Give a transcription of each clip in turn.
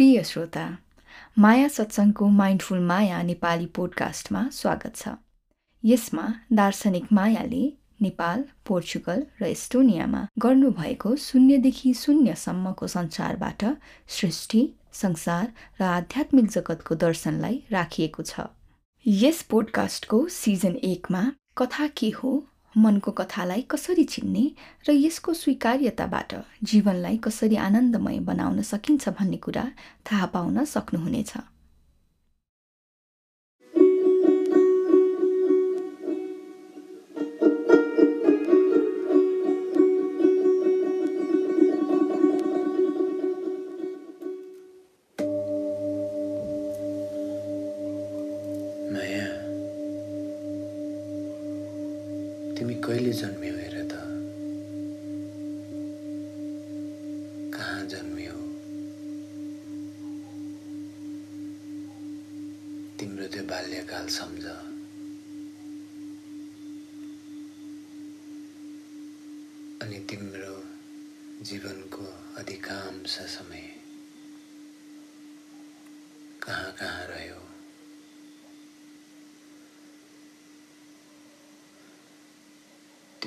प्रिय श्रोता माया सत्सङ्गको माइन्डफुल माया नेपाली पोडकास्टमा स्वागत छ। यसमा दार्शनिक मायाले नेपाल पोर्चुगल र एस्टोनियामा गर्नुभएको शून्यदेखि शून्यसम्मको संसारबाट सृष्टि संसार र आध्यात्मिक जगतको दर्शनलाई राखिएको छ। यस पोडकास्टको सिजन एकमा कथा के हो मनको कथालाई कसरी चिन्ने र यसको स्वीकार्यताबाट जीवनलाई कसरी आनन्दमय बनाउन सकिन्छ भन्ने कुरा थाहा पाउन सक्नुहुनेछ। कहिले जन्मियो हेर त। कहाँ जन्मियो? तिम्रो त्यो बाल्यकाल सम्झ। अनि तिम्रो जीवनको अधिकांश समय कहाँ कहाँ रह्यो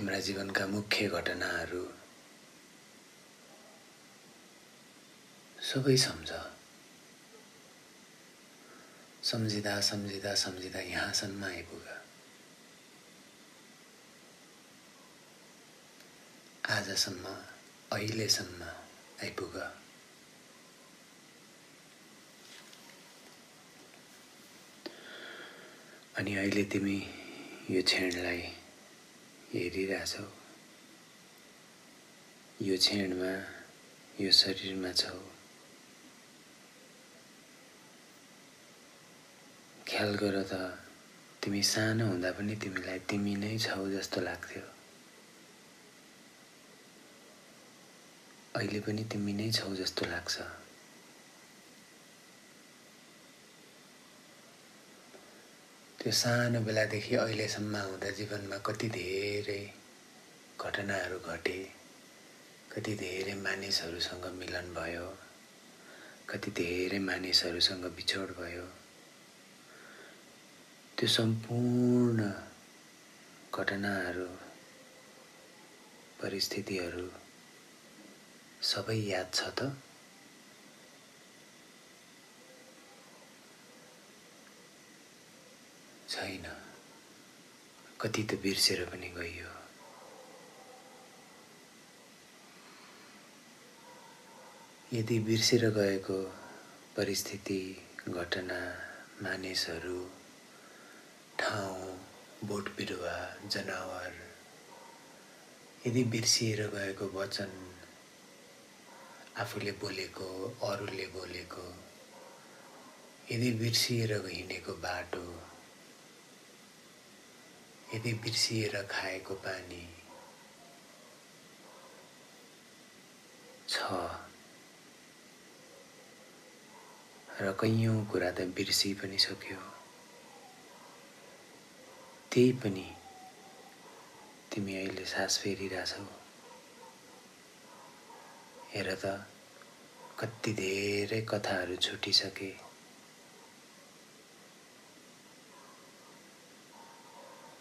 तिम्रा जीवनका मुख्य घटनाहरू। सबै सम्झ। सम्झिँदा सम्झिँदा सम्झिँदा यहाँसम्म आइपुग। आजसम्म अहिलेसम्म आइपुग। अनि अहिले तिमी यो क्षणलाई हेरिरहेछौ। यो क्षणमा यो शरीरमा छौ। ख्याल गर त तिमी सानो हुँदा पनि तिमीलाई तिमी नै छौ जस्तो लाग्थ्यो। अहिले पनि तिमी नै छौ जस्तो लाग्छ। त्यो सानो बेलादेखि अहिलेसम्म आउँदा जीवनमा कति धेरै घटनाहरू घटे कति धेरै मानिसहरूसँग मिलन भयो कति धेरै मानिसहरूसँग बिछोड भयो त्यो सम्पूर्ण घटनाहरू परिस्थितिहरू सबै याद छ त? छैन। कति त बिर्सेर पनि गइयो। यदि बिर्सेर गएको परिस्थिति घटना मानिसहरू ठाउँ बोट बिरुवा जनावर यदि बिर्सिएर गएको वचन आफूले बोलेको अरूले बोलेको यदि बिर्सिएर हिँडेको बाटो यदि बिर्सिएर खाएको पानी छ र कैयौँ कुरा त बिर्सि पनि सक्यो त्यही पनि तिमी अहिले सास फेरिरहेछौ। हेर त कति धेरै कथाहरू छुटिसके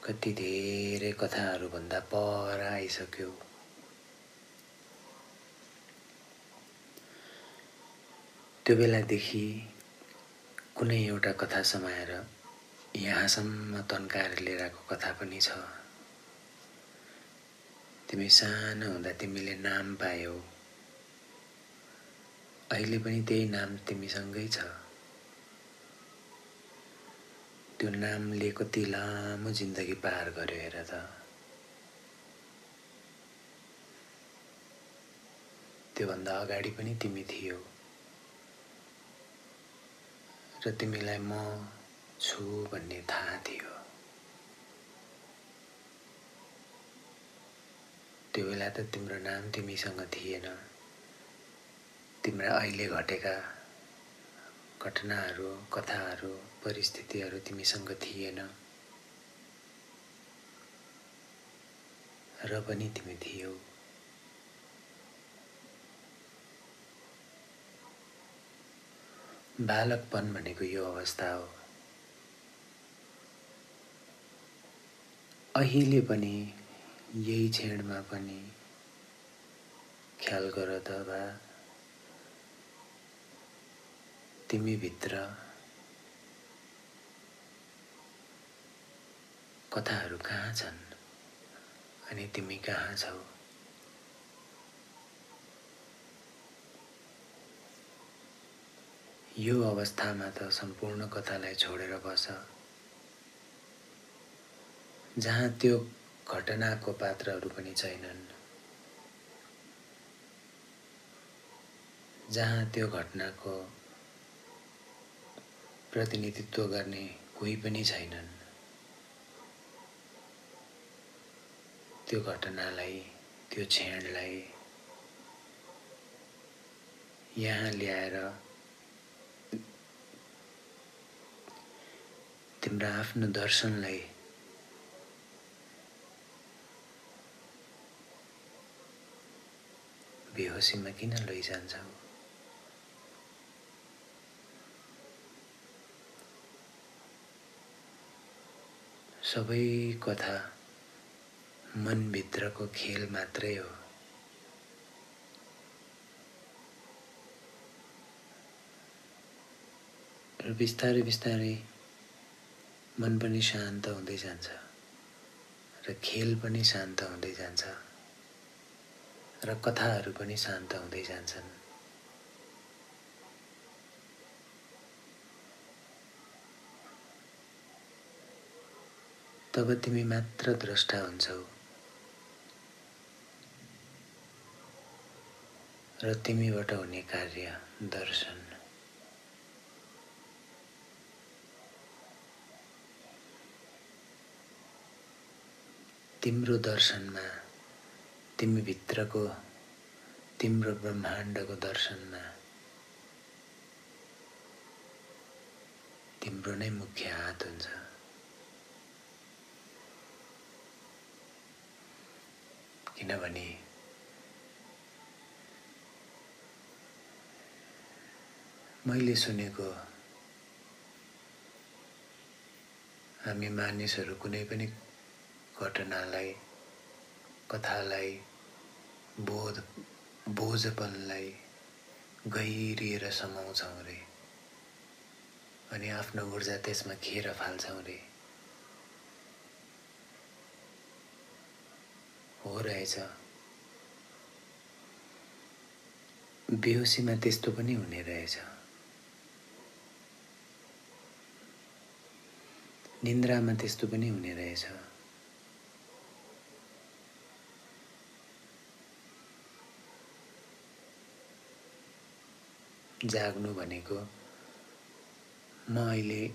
कति धेरै कथाहरूभन्दा पर आइसक्यो। त्यो बेलादेखि कुनै एउटा कथा समाएर यहाँसम्म तन्काएर लिएर आएको कथा पनि छ। तिमी सानो हुँदा तिमीले नाम पायौ। अहिले पनि त्यही नाम तिमीसँगै छ। त्यो नामले कति लामो जिन्दगी पार गर्यो हेर त। त्योभन्दा अगाडि पनि तिमी थियौ। र तिमीलाई म छु भन्ने थाहा थियो। त्यो बेला त तिम्रो नाम तिमीसँग थिएन। तिम्रा अहिले घटेका घटनाहरू कथाहरू परिस्थितिहरू तिमीसँग थिएन। र पनि तिमी थियौ। बालकपन भनेको यो अवस्था हो। अहिले पनि यही क्षणमा पनि ख्याल गर त बा। तिमीभित्र कथाहरू कहाँ छन् अनि तिमी कहाँ छौ? यो अवस्थामा त सम्पूर्ण कथालाई छोडेर बस। जहाँ त्यो घटनाको पात्रहरू पनि छैनन्। जहाँ त्यो घटनाको प्रतिनिधित्व गर्ने कोही पनि छैनन्। त्यो घटनालाई त्यो क्षणलाई यहाँ ल्याएर तिम्रो आफ्नो दर्शनलाई बेहोसीमा किन लैजान्छौ? सबै कथा मनभित्रको खेल मात्रै हो। र बिस्तारै बिस्तारै मन पनि शान्त हुँदै जान्छ र खेल पनि शान्त हुँदै जान्छ र कथाहरू पनि शान्त हुँदै जान्छन्। तब तिमी मात्र द्रष्टा हुन्छौ। र तिमीबाट हुने कार्य दर्शन। तिम्रो दर्शनमा तिमीभित्रको तिम्रो ब्रह्माण्डको दर्शनमा तिम्रो नै मुख्य हात हुन्छ। किनभने मैले सुनेको हामी मानिसहरू कुनै पनि घटनालाई कथालाई बोध बोझपनलाई गहिरिएर समाउँछौँ रे। अनि आफ्नो ऊर्जा त्यसमा खेर फाल्छौँ रे। हो रहेछ। बेहोसीमा त्यस्तो पनि हुने रहेछ। निन्द्रामा त्यस्तो पनि हुने रहेछ। जाग्नु भनेको म अहिले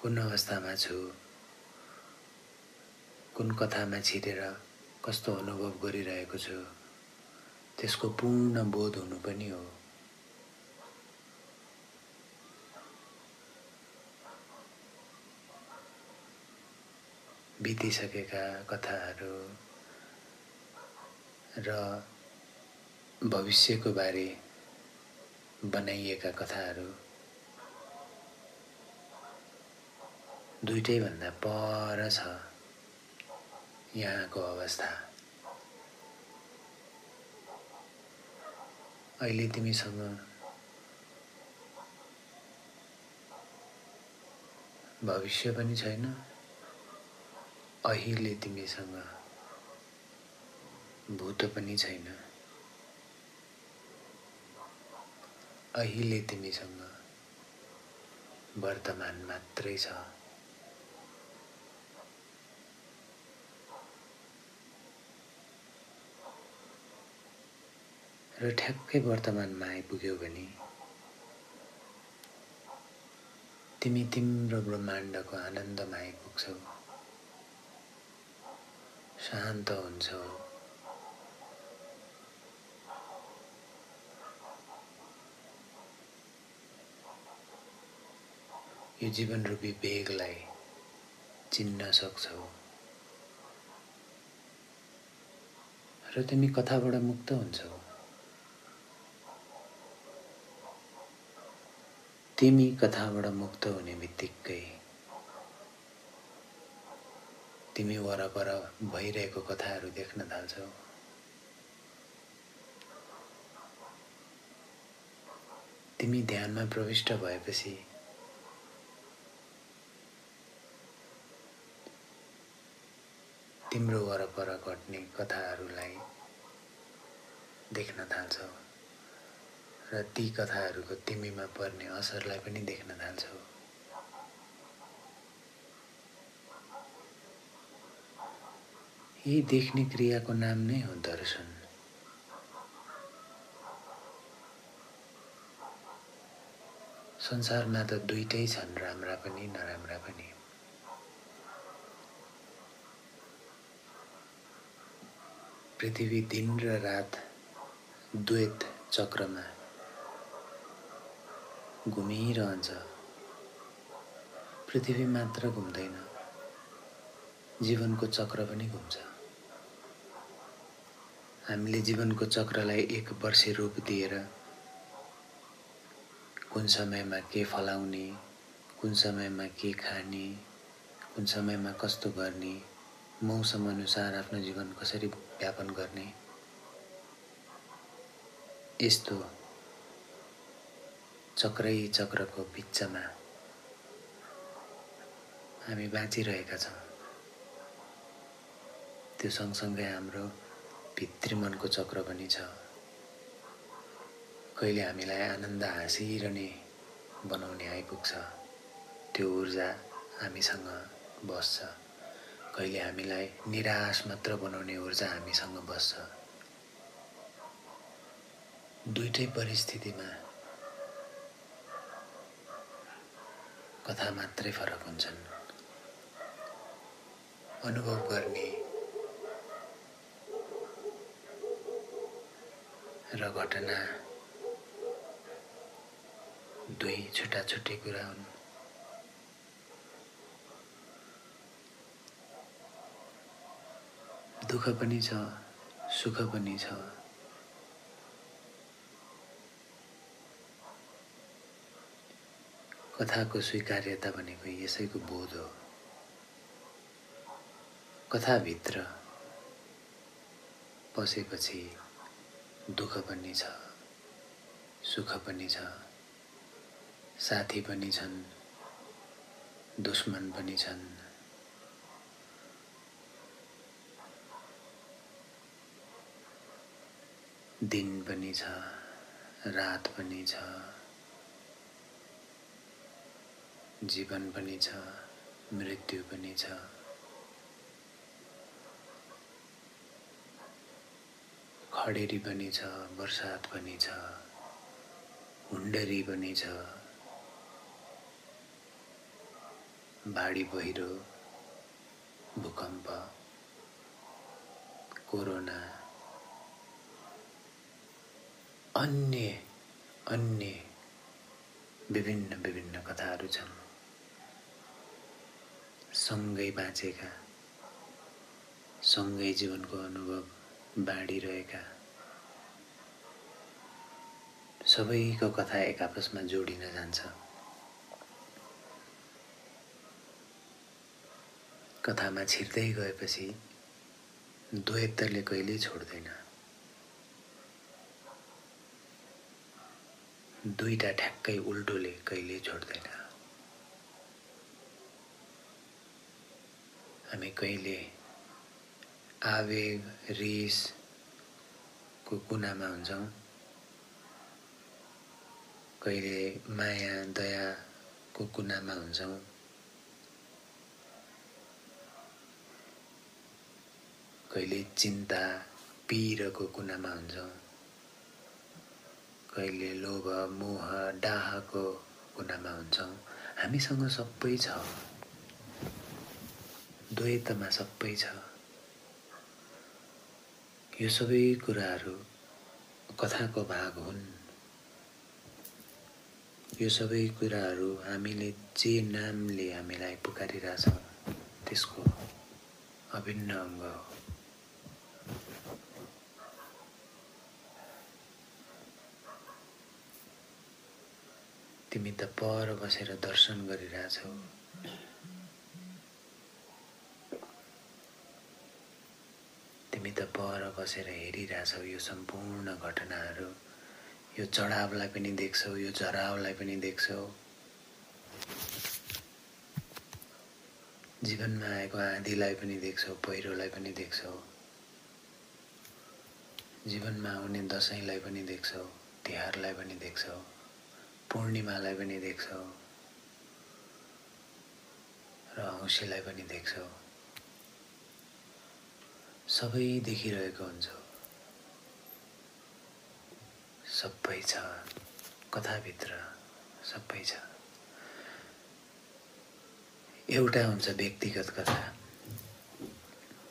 कुन अवस्थामा छु? कुन कथामा छिरेर कस्तो अनुभव गरिरहेको छु? त्यसको पूर्ण बोध हुनु पनि हो। बितिसकेका कथाहरू र भविष्यको बारे बनाइएका कथाहरू दुइटैभन्दा पर छ। यहाँको अवस्था? अहिले तिमीसँग भविष्य पनि छैन। अहिले तिमीसँग भूत पनि छैन। अहिले तिमीसँग वर्तमान मात्रै छ। र ठ्याक्कै वर्तमानमा आइपुग्यौ भने तिमी तिम्रो ब्रह्माण्डको आनन्दमा आइपुग्छौ। शान्त हुन्छौ। यो जीवनरूपी बेगलाई चिन्न सक्छौ। र तिमी कथाबाट मुक्त हुन्छौ। तिमी कथाबाट मुक्त हुने बित्तिकै तिमी वरपर भइरहेको कथाहरू देख्न थाल्छौ। तिमी ध्यानमा प्रविष्ट भएपछि तिम्रो वरपर घट्ने कथाहरूलाई देख्न थाल्छौ। र ती कथाहरूको तिमीमा पर्ने असरलाई पनि देख्न थाल्छौ। यही देख्ने क्रियाको नाम नै हो दर्शन। संसारमा त दुइटै छन् राम्रा पनि नराम्रा पनि। पृथ्वी दिन र रात द्वैत चक्रमा। घुमिरहन्छ। पृथ्वी मात्र घुम्दैन जीवनको चक्र पनि घुम्छ। हामीले जीवनको चक्रलाई एक वर्षे रूप दिएर कुन समयमा के फलाउने कुन समयमा के खाने कुन समयमा कस्तो गर्ने मौसम अनुसार आफ्नो जीवन कसरी व्यापन गर्ने यस्तो चक्रै चक्रको बिचमा हामी बाँचिरहेका छौँ। त्यो सँगसँगै हाम्रो भित्री मनको चक्र पनि छ। कहिले हामीलाई आनन्द हाँसिरहने बनाउने आइपुग्छ त्यो ऊर्जा हामीसँग बस्छ। कहिले हामीलाई निराश मात्र बनाउने ऊर्जा हामीसँग बस्छ। दुइटै परिस्थितिमा कथा मात्रै फरक हुन्छन्। अनुभव गर्ने र घटना दुई छुट्टा छुट्टै कुरा हुन्। दुःख पनि छ सुख पनि छ। कथाको स्वीकार्यता भनेको यसैको बोध हो। कथाभित्र पसेपछि दुःख पनि छ सुख पनि छ साथी पनि छन् दुश्मन पनि छन्। दिन पनि छ रात पनि छ। जीवन पनि छ मृत्यु पनि छ। खडेरी पनि छ बर्सात पनि छ हुन्डरी पनि छ। बाढी पहिरो भूकम्प कोरोना अन्य अन्य विभिन्न विभिन्न कथाहरू छन्। सँगै बाँचेका सँगै जीवनको अनुभव बाँडिरहेका। सबैको कथा एक आपसमा जोडिन जान्छ। कथामा छिर्दै गएपछि द्वैतले कहिल्यै छोड्दैन। दुईवटा ठ्याक्कै उल्टोले कहिले छोड्दैन। हामी कहिले आवेग रिसको कुनामा हुन्छौँ। कहिले माया दयाको कुनामा हुन्छौँ। कहिले चिन्ता पिरको कुनामा हुन्छौँ। कहिले लोभ मोह डाहको कुनामा हुन्छौँ। हामीसँग सबै छ। द्वैतमा सबै छ। यो सबै कुराहरू कथाको भाग हुन्। यो सबै कुराहरू हामीले जे नामले हामीलाई पुकारिरहेछौँ त्यसको अभिन्न अङ्ग हो। तिमी त पर बसेर दर्शन गरिरहेछौ। तिमी त पर बसेर हेरिरहेछौ यो सम्पूर्ण घटनाहरू? यो चढावलाई पनि देख्छौ यो झरावलाई पनि देख्छौ? जीवनमा आएको आँधीलाई पनि देख्छौ पहिरोलाई पनि देख्छौ? जीवनमा आउने दसैँलाई पनि देख्छौ तिहारलाई पनि देख्छौ पूर्णिमालाई पनि देख्छौ र औँसीलाई पनि देख्छौ? सबै देखिरहेको हुन्छौ। सबै छ। कथाभित्र सबै छ। एउटा हुन्छ व्यक्तिगत कथा।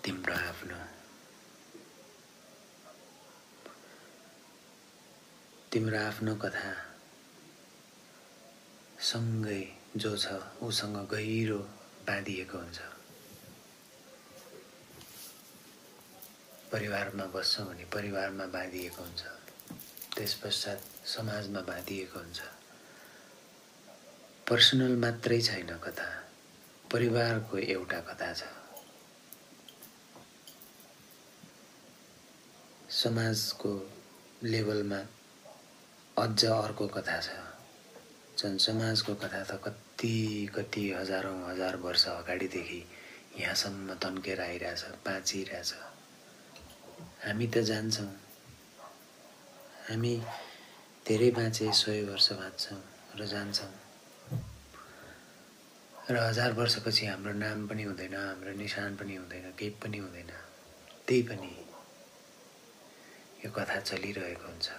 तिम्रो आफ्नो। तिम्रो आफ्नो कथा। सँगै जो छ उसँग गहिरो बाँधिएको हुन्छ। परिवारमा बस्छौँ भने परिवारमा बाँधिएको हुन्छ। त्यस पश्चात समाजमा बाँधिएको हुन्छ। पर्सनल मात्रै छैन कथा। परिवारको एउटा कथा छ। समाजको लेभलमा अझ अर्को कथा छ। झन् समाजको कथा त कति कति हजारौँ हजार वर्ष अगाडिदेखि यहाँसम्म तन्केर आइरहेछ बाँचिरहेछ। हामी त जान्छौँ। हामी धेरै बाँचे सय वर्ष बाँच्छौँ र जान्छौँ। र हजार वर्षपछि हाम्रो नाम पनि हुँदैन हाम्रो निशान पनि हुँदैन केही पनि हुँदैन। त्यही पनि यो कथा चलिरहेको हुन्छ।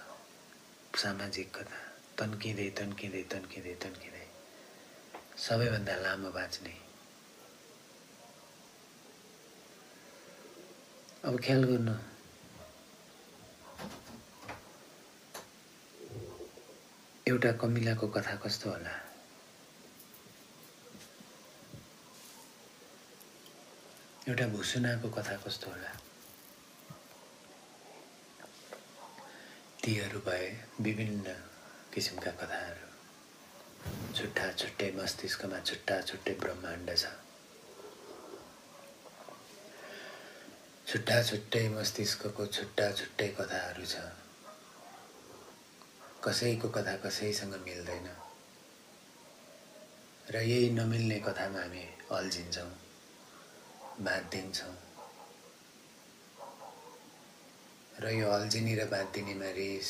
सामाजिक कथा। तन्किँदै तन्किँदै तन्किँदै तन्किँदै। सबैभन्दा लामो बाँच्ने। अब ख्याल गर्नु। एउटा कमिलाको कथा कस्तो होला? एउटा भुसुनाको कथा कस्तो होला? तीहरू भए विभिन्न किसिमका कथाहरू। छुट्टा छुट्टै मस्तिष्कमा छुट्टा छुट्टै ब्रह्माण्ड छ। छुट्टा छुट्टै मस्तिष्कको छुट्टा छुट्टै कथाहरू छ। कसैको कथा कसैसँग मिल्दैन। र यही नमिल्ने कथामा हामी अल्झिन्छौँ बाँधिन्छौँ र यो अल्झिनी र बाँधिनीमा रिस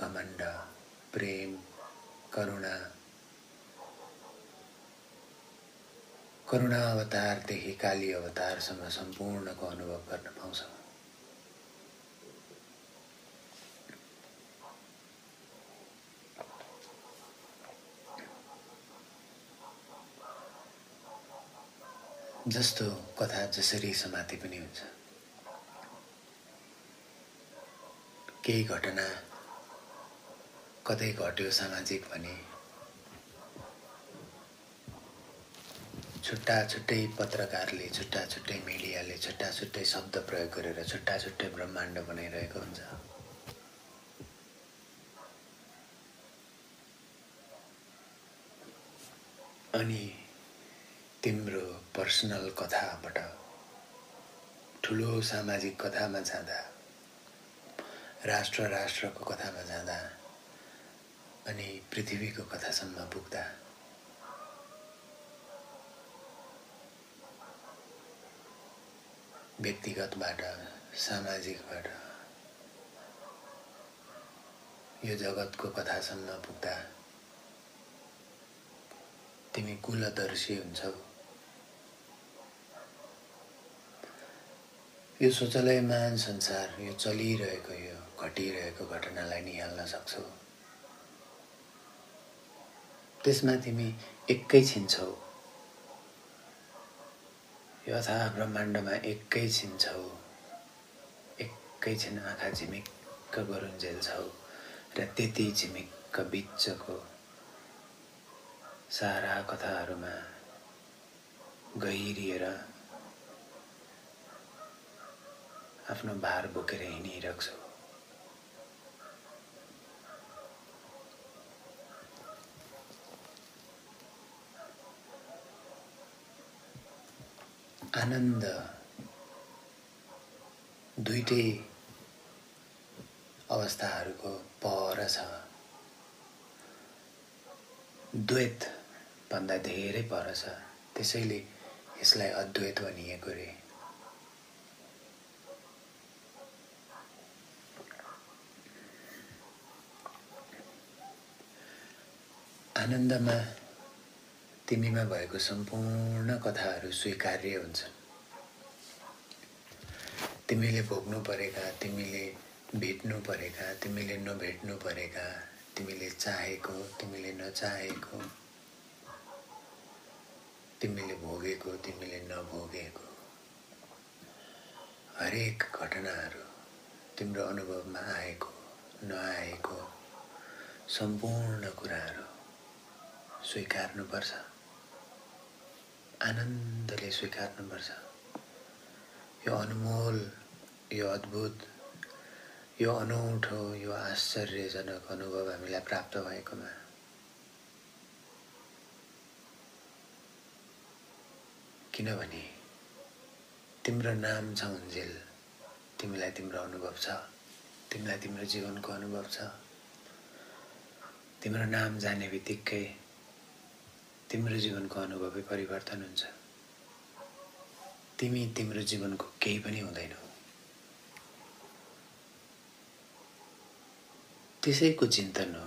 घमण्ड प्रेम करुणा करुणा अवतारदेखि काली अवतारसम्म सम्पूर्णको अनुभव गर्न पाउँछौँ। जस्तो कथा जसरी समाति पनि हुन्छ। केही घटना कतै घट्यो सामाजिक भने छुट्टा छुट्टै पत्रकारले छुट्टा छुट्टै मिडियाले छुट्टा छुट्टै शब्द प्रयोग गरेर छुट्टा छुट्टै ब्रह्माण्ड बनाइरहेको हुन्छ। अनि तिम्रो पर्सनल कथाबाट ठुलो सामाजिक कथामा जाँदा राष्ट्र राष्ट्रको कथामा जाँदा अनि पृथ्वीको कथासम्म पुग्दा। व्यक्तिगतबाट सामाजिकबाट यो जगतको कथासम्म पुग्दा तिमी कुलदर्शी हुन्छौ। यो शौचालयमान संसार यो चलिरहेको यो घटिरहेको घटनालाई निहाल्न सक्छौ। त्यसमा तिमी एकैछिन छौ यो अथा ब्रह्माण्डमा एकैछिन छौ एकैछिन आँखा झिमिक्क गरुन्जेल छौ र त्यति झिमिक्क बिचको सारा कथाहरूमा गहिरिएर आफ्नो भार बोकेर हिँडिरहेको छु। आनन्द दुइटै अवस्थाहरूको पहर छ। द्वैत भन्दा धेरै पर छ। त्यसैले यसलाई अद्वैत भनिएको रे। आनन्दमा तिमीमा भएको सम्पूर्ण कथाहरू स्वीकार्य हुन्छन्। तिमीले भोग्नु परेका तिमीले भेट्नु परेका तिमीले नभेट्नु परेका तिमीले चाहेको तिमीले नचाहेको तिमीले भोगेको तिमीले नभोगेको। हरेक घटनाहरू तिम्रो अनुभवमा आएको नआएको सम्पूर्ण कुराहरू स्वीकार्नुपर्छ। आनन्दले स्वीकार्नुपर्छ। यो अनमोल यो अद्भुत यो अनौठो यो आश्चर्यजनक अनुभव हामीलाई प्राप्त भएकोमा। किनभने तिम्रो नाम छ उन्जेल तिमीलाई तिम्रो अनुभव छ। तिमीलाई तिम्रो जीवनको अनुभव छ। तिम्रो नाम जाने बित्तिकै तिम्रो जीवनको अनुभवै परिवर्तन हुन्छ। तिमी तिम्रो जीवनको केही पनि हुँदैनौ त्यसैको चिन्तन हो।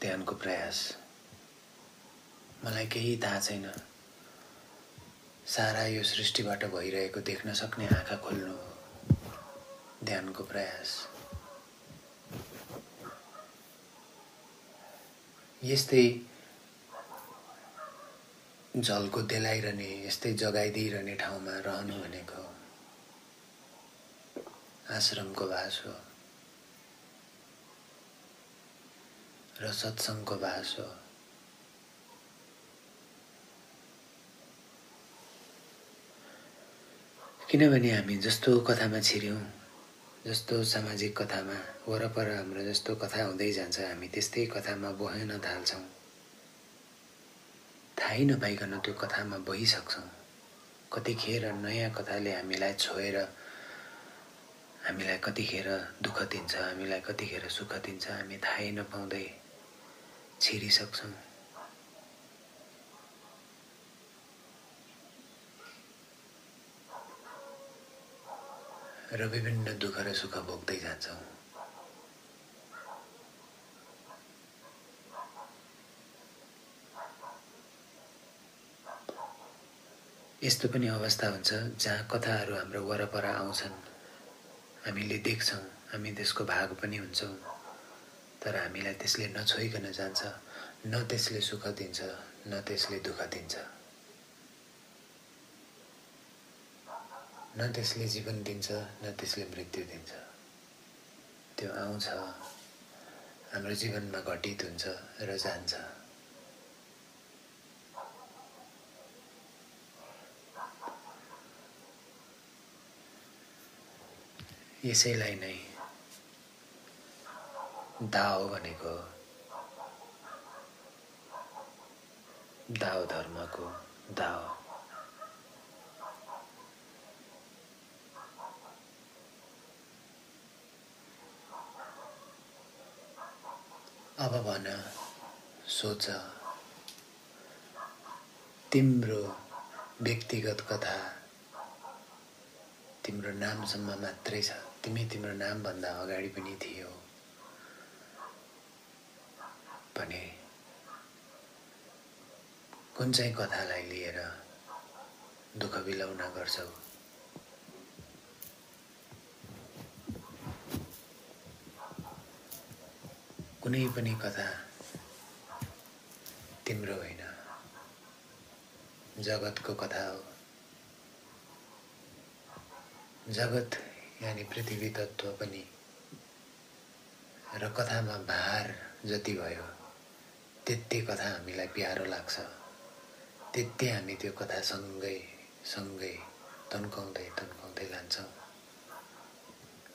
ध्यानको प्रयास। मलाई केही थाहा छैन। सारा यो सृष्टिबाट भइरहेको देख्न सक्ने आँखा खोल्नु ध्यानको प्रयास। यस्तै झल्को देलाइरहने यस्तै जगाइदिइरहने ठाउँमा रहनु भनेको आश्रमको बास हो। र सत्सङ्गको बास हो। किनभने हामी जस्तो कथामा छिर्यौँ जस्तो सामाजिक कथामा वरपर हाम्रो जस्तो कथा हुँदै जान्छ हामी त्यस्तै कथामा बहन थाल्छौँ। थाहै नपाइकन त्यो कथामा बहिसक्छौँ। कतिखेर नयाँ कथाले हामीलाई छोएर हामीलाई कतिखेर दुःख दिन्छ हामीलाई कतिखेर सुख दिन्छ हामी थाहै नपाउँदै छिरिसक्छौँ। र विभिन्न दुःख र सुख भोग्दै जान्छौँ। यस्तो पनि अवस्था हुन्छ जहाँ कथाहरू हाम्रो वरपर आउँछन्। हामीले देख्छौँ हामी त्यसको भाग पनि हुन्छौँ। तर हामीलाई त्यसले नछोइकन जान्छ न त्यसले सुख दिन्छ न त्यसले दुःख दिन्छ। न त्यसले जीवन दिन्छ न त्यसले मृत्यु दिन्छ। त्यो आउँछ हाम्रो जीवनमा घटित हुन्छ र जान्छ। यसैलाई नै दाओ भनेको दाओ धर्मको दाओ अब भन सोच। तिम्रो व्यक्तिगत कथा तिम्रो नामसम्म मात्रै छ। तिमी तिम्रो नामभन्दा अगाडि पनि थियो। भने कुन चाहिँ कथालाई लिएर दुःख बिलाउन गर्छौ? कुनै पनि कथा तिम्रो होइन। जगतको कथा हो। जगत यानि पृथ्वी तत्त्व पनि र कथामा भार जति भयो त्यति कथा हामीलाई प्यारो लाग्छ। त्यति हामी त्यो कथा सँगै सँगै तन्काउँदै तन्काउँदै लान्छौँ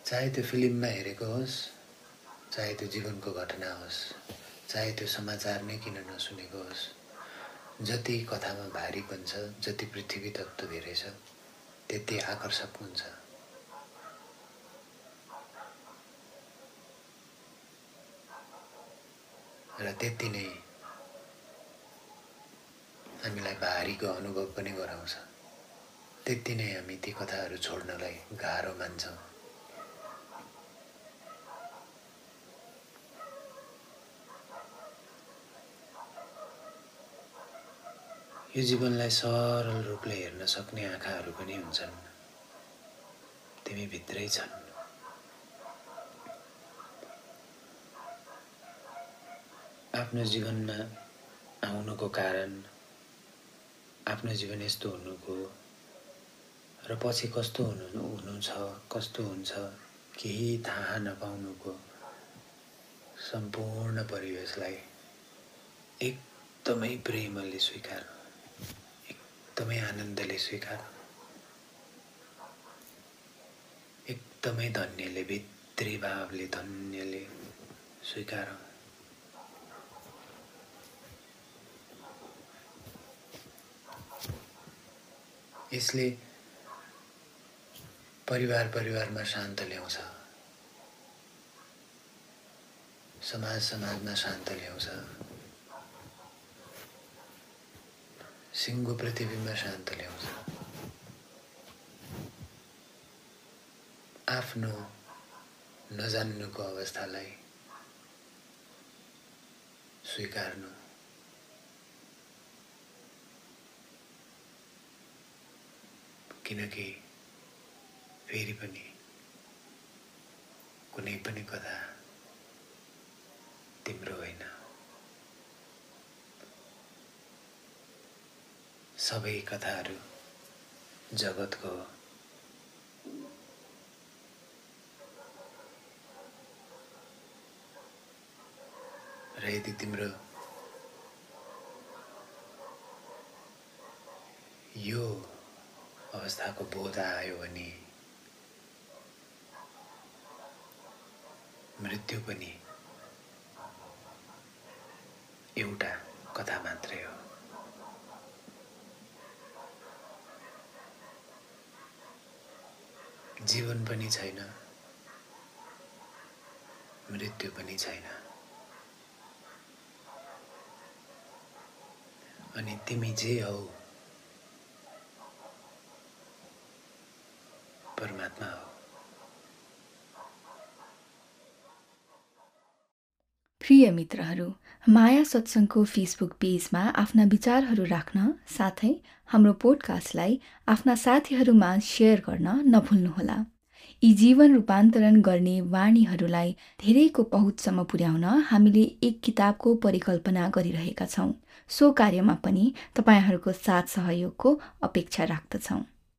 चाहे त्यो फिल्ममा हेरेको होस् चाहे त्यो जीवनको घटना होस् चाहे त्यो समाचार नै किन नसुनेको होस् जति कथामा भारीपन छ जति पृथ्वी तत्त्व धेरै छ त्यति आकर्षक हुन्छ। र त्यति नै हामीलाई भारीको अनुभव पनि गराउँछ। त्यति नै हामी ती कथाहरू छोड्नलाई गाह्रो मान्छौँ। यो जीवनलाई सरल रूपले हेर्न सक्ने आँखाहरू पनि हुन्छन्। तिमी भित्रै छन्। आफ्नो जीवनमा आउनुको कारण आफ्नो जीवन यस्तो हुनुको र पछि कस्तो हुनु हुनु छ कस्तो हुन्छ केही थाहा नपाउनुको सम्पूर्ण परिवेशलाई एकदमै प्रेमले स्वीकार एकदमै आनन्दले स्वीकार एकदमै धन्यले भित्री भावले धन्यले स्वीकार। यसले परिवार परिवारमा शान्त ल्याउँछ। समाज समाजमा शान्त ल्याउँछ। सिङ्गो पृथ्वीमा शान्त ल्याउँछ। आफ्नो नजान्नुको अवस्थालाई स्वीकार्नु। किनकि फेरि पनि कुनै पनि कथा तिम्रो होइन। सबै कथाहरू जगतको र यदि तिम्रो यो अवस्थाको बोध आयो भने मृत्यु पनि एउटा कथा मात्रै हो जीवन पनि छैन मृत्यु पनि छैन अनि तिमी जे हौ प्रिय मित्रहरू माया सत्सङ्गको फेसबुक पेजमा आफ्ना विचारहरू राख्न साथै हाम्रो पोडकास्टलाई आफ्ना साथीहरूमा सेयर गर्न नभुल्नुहोला। यी जीवन रूपान्तरण गर्ने वाणीहरूलाई धेरैको पहुँचसम्म पुर्याउन हामीले एक किताबको परिकल्पना गरिरहेका छौँ। सो कार्यमा पनि तपाईँहरूको साथ सहयोगको अपेक्षा राख्दछौँ।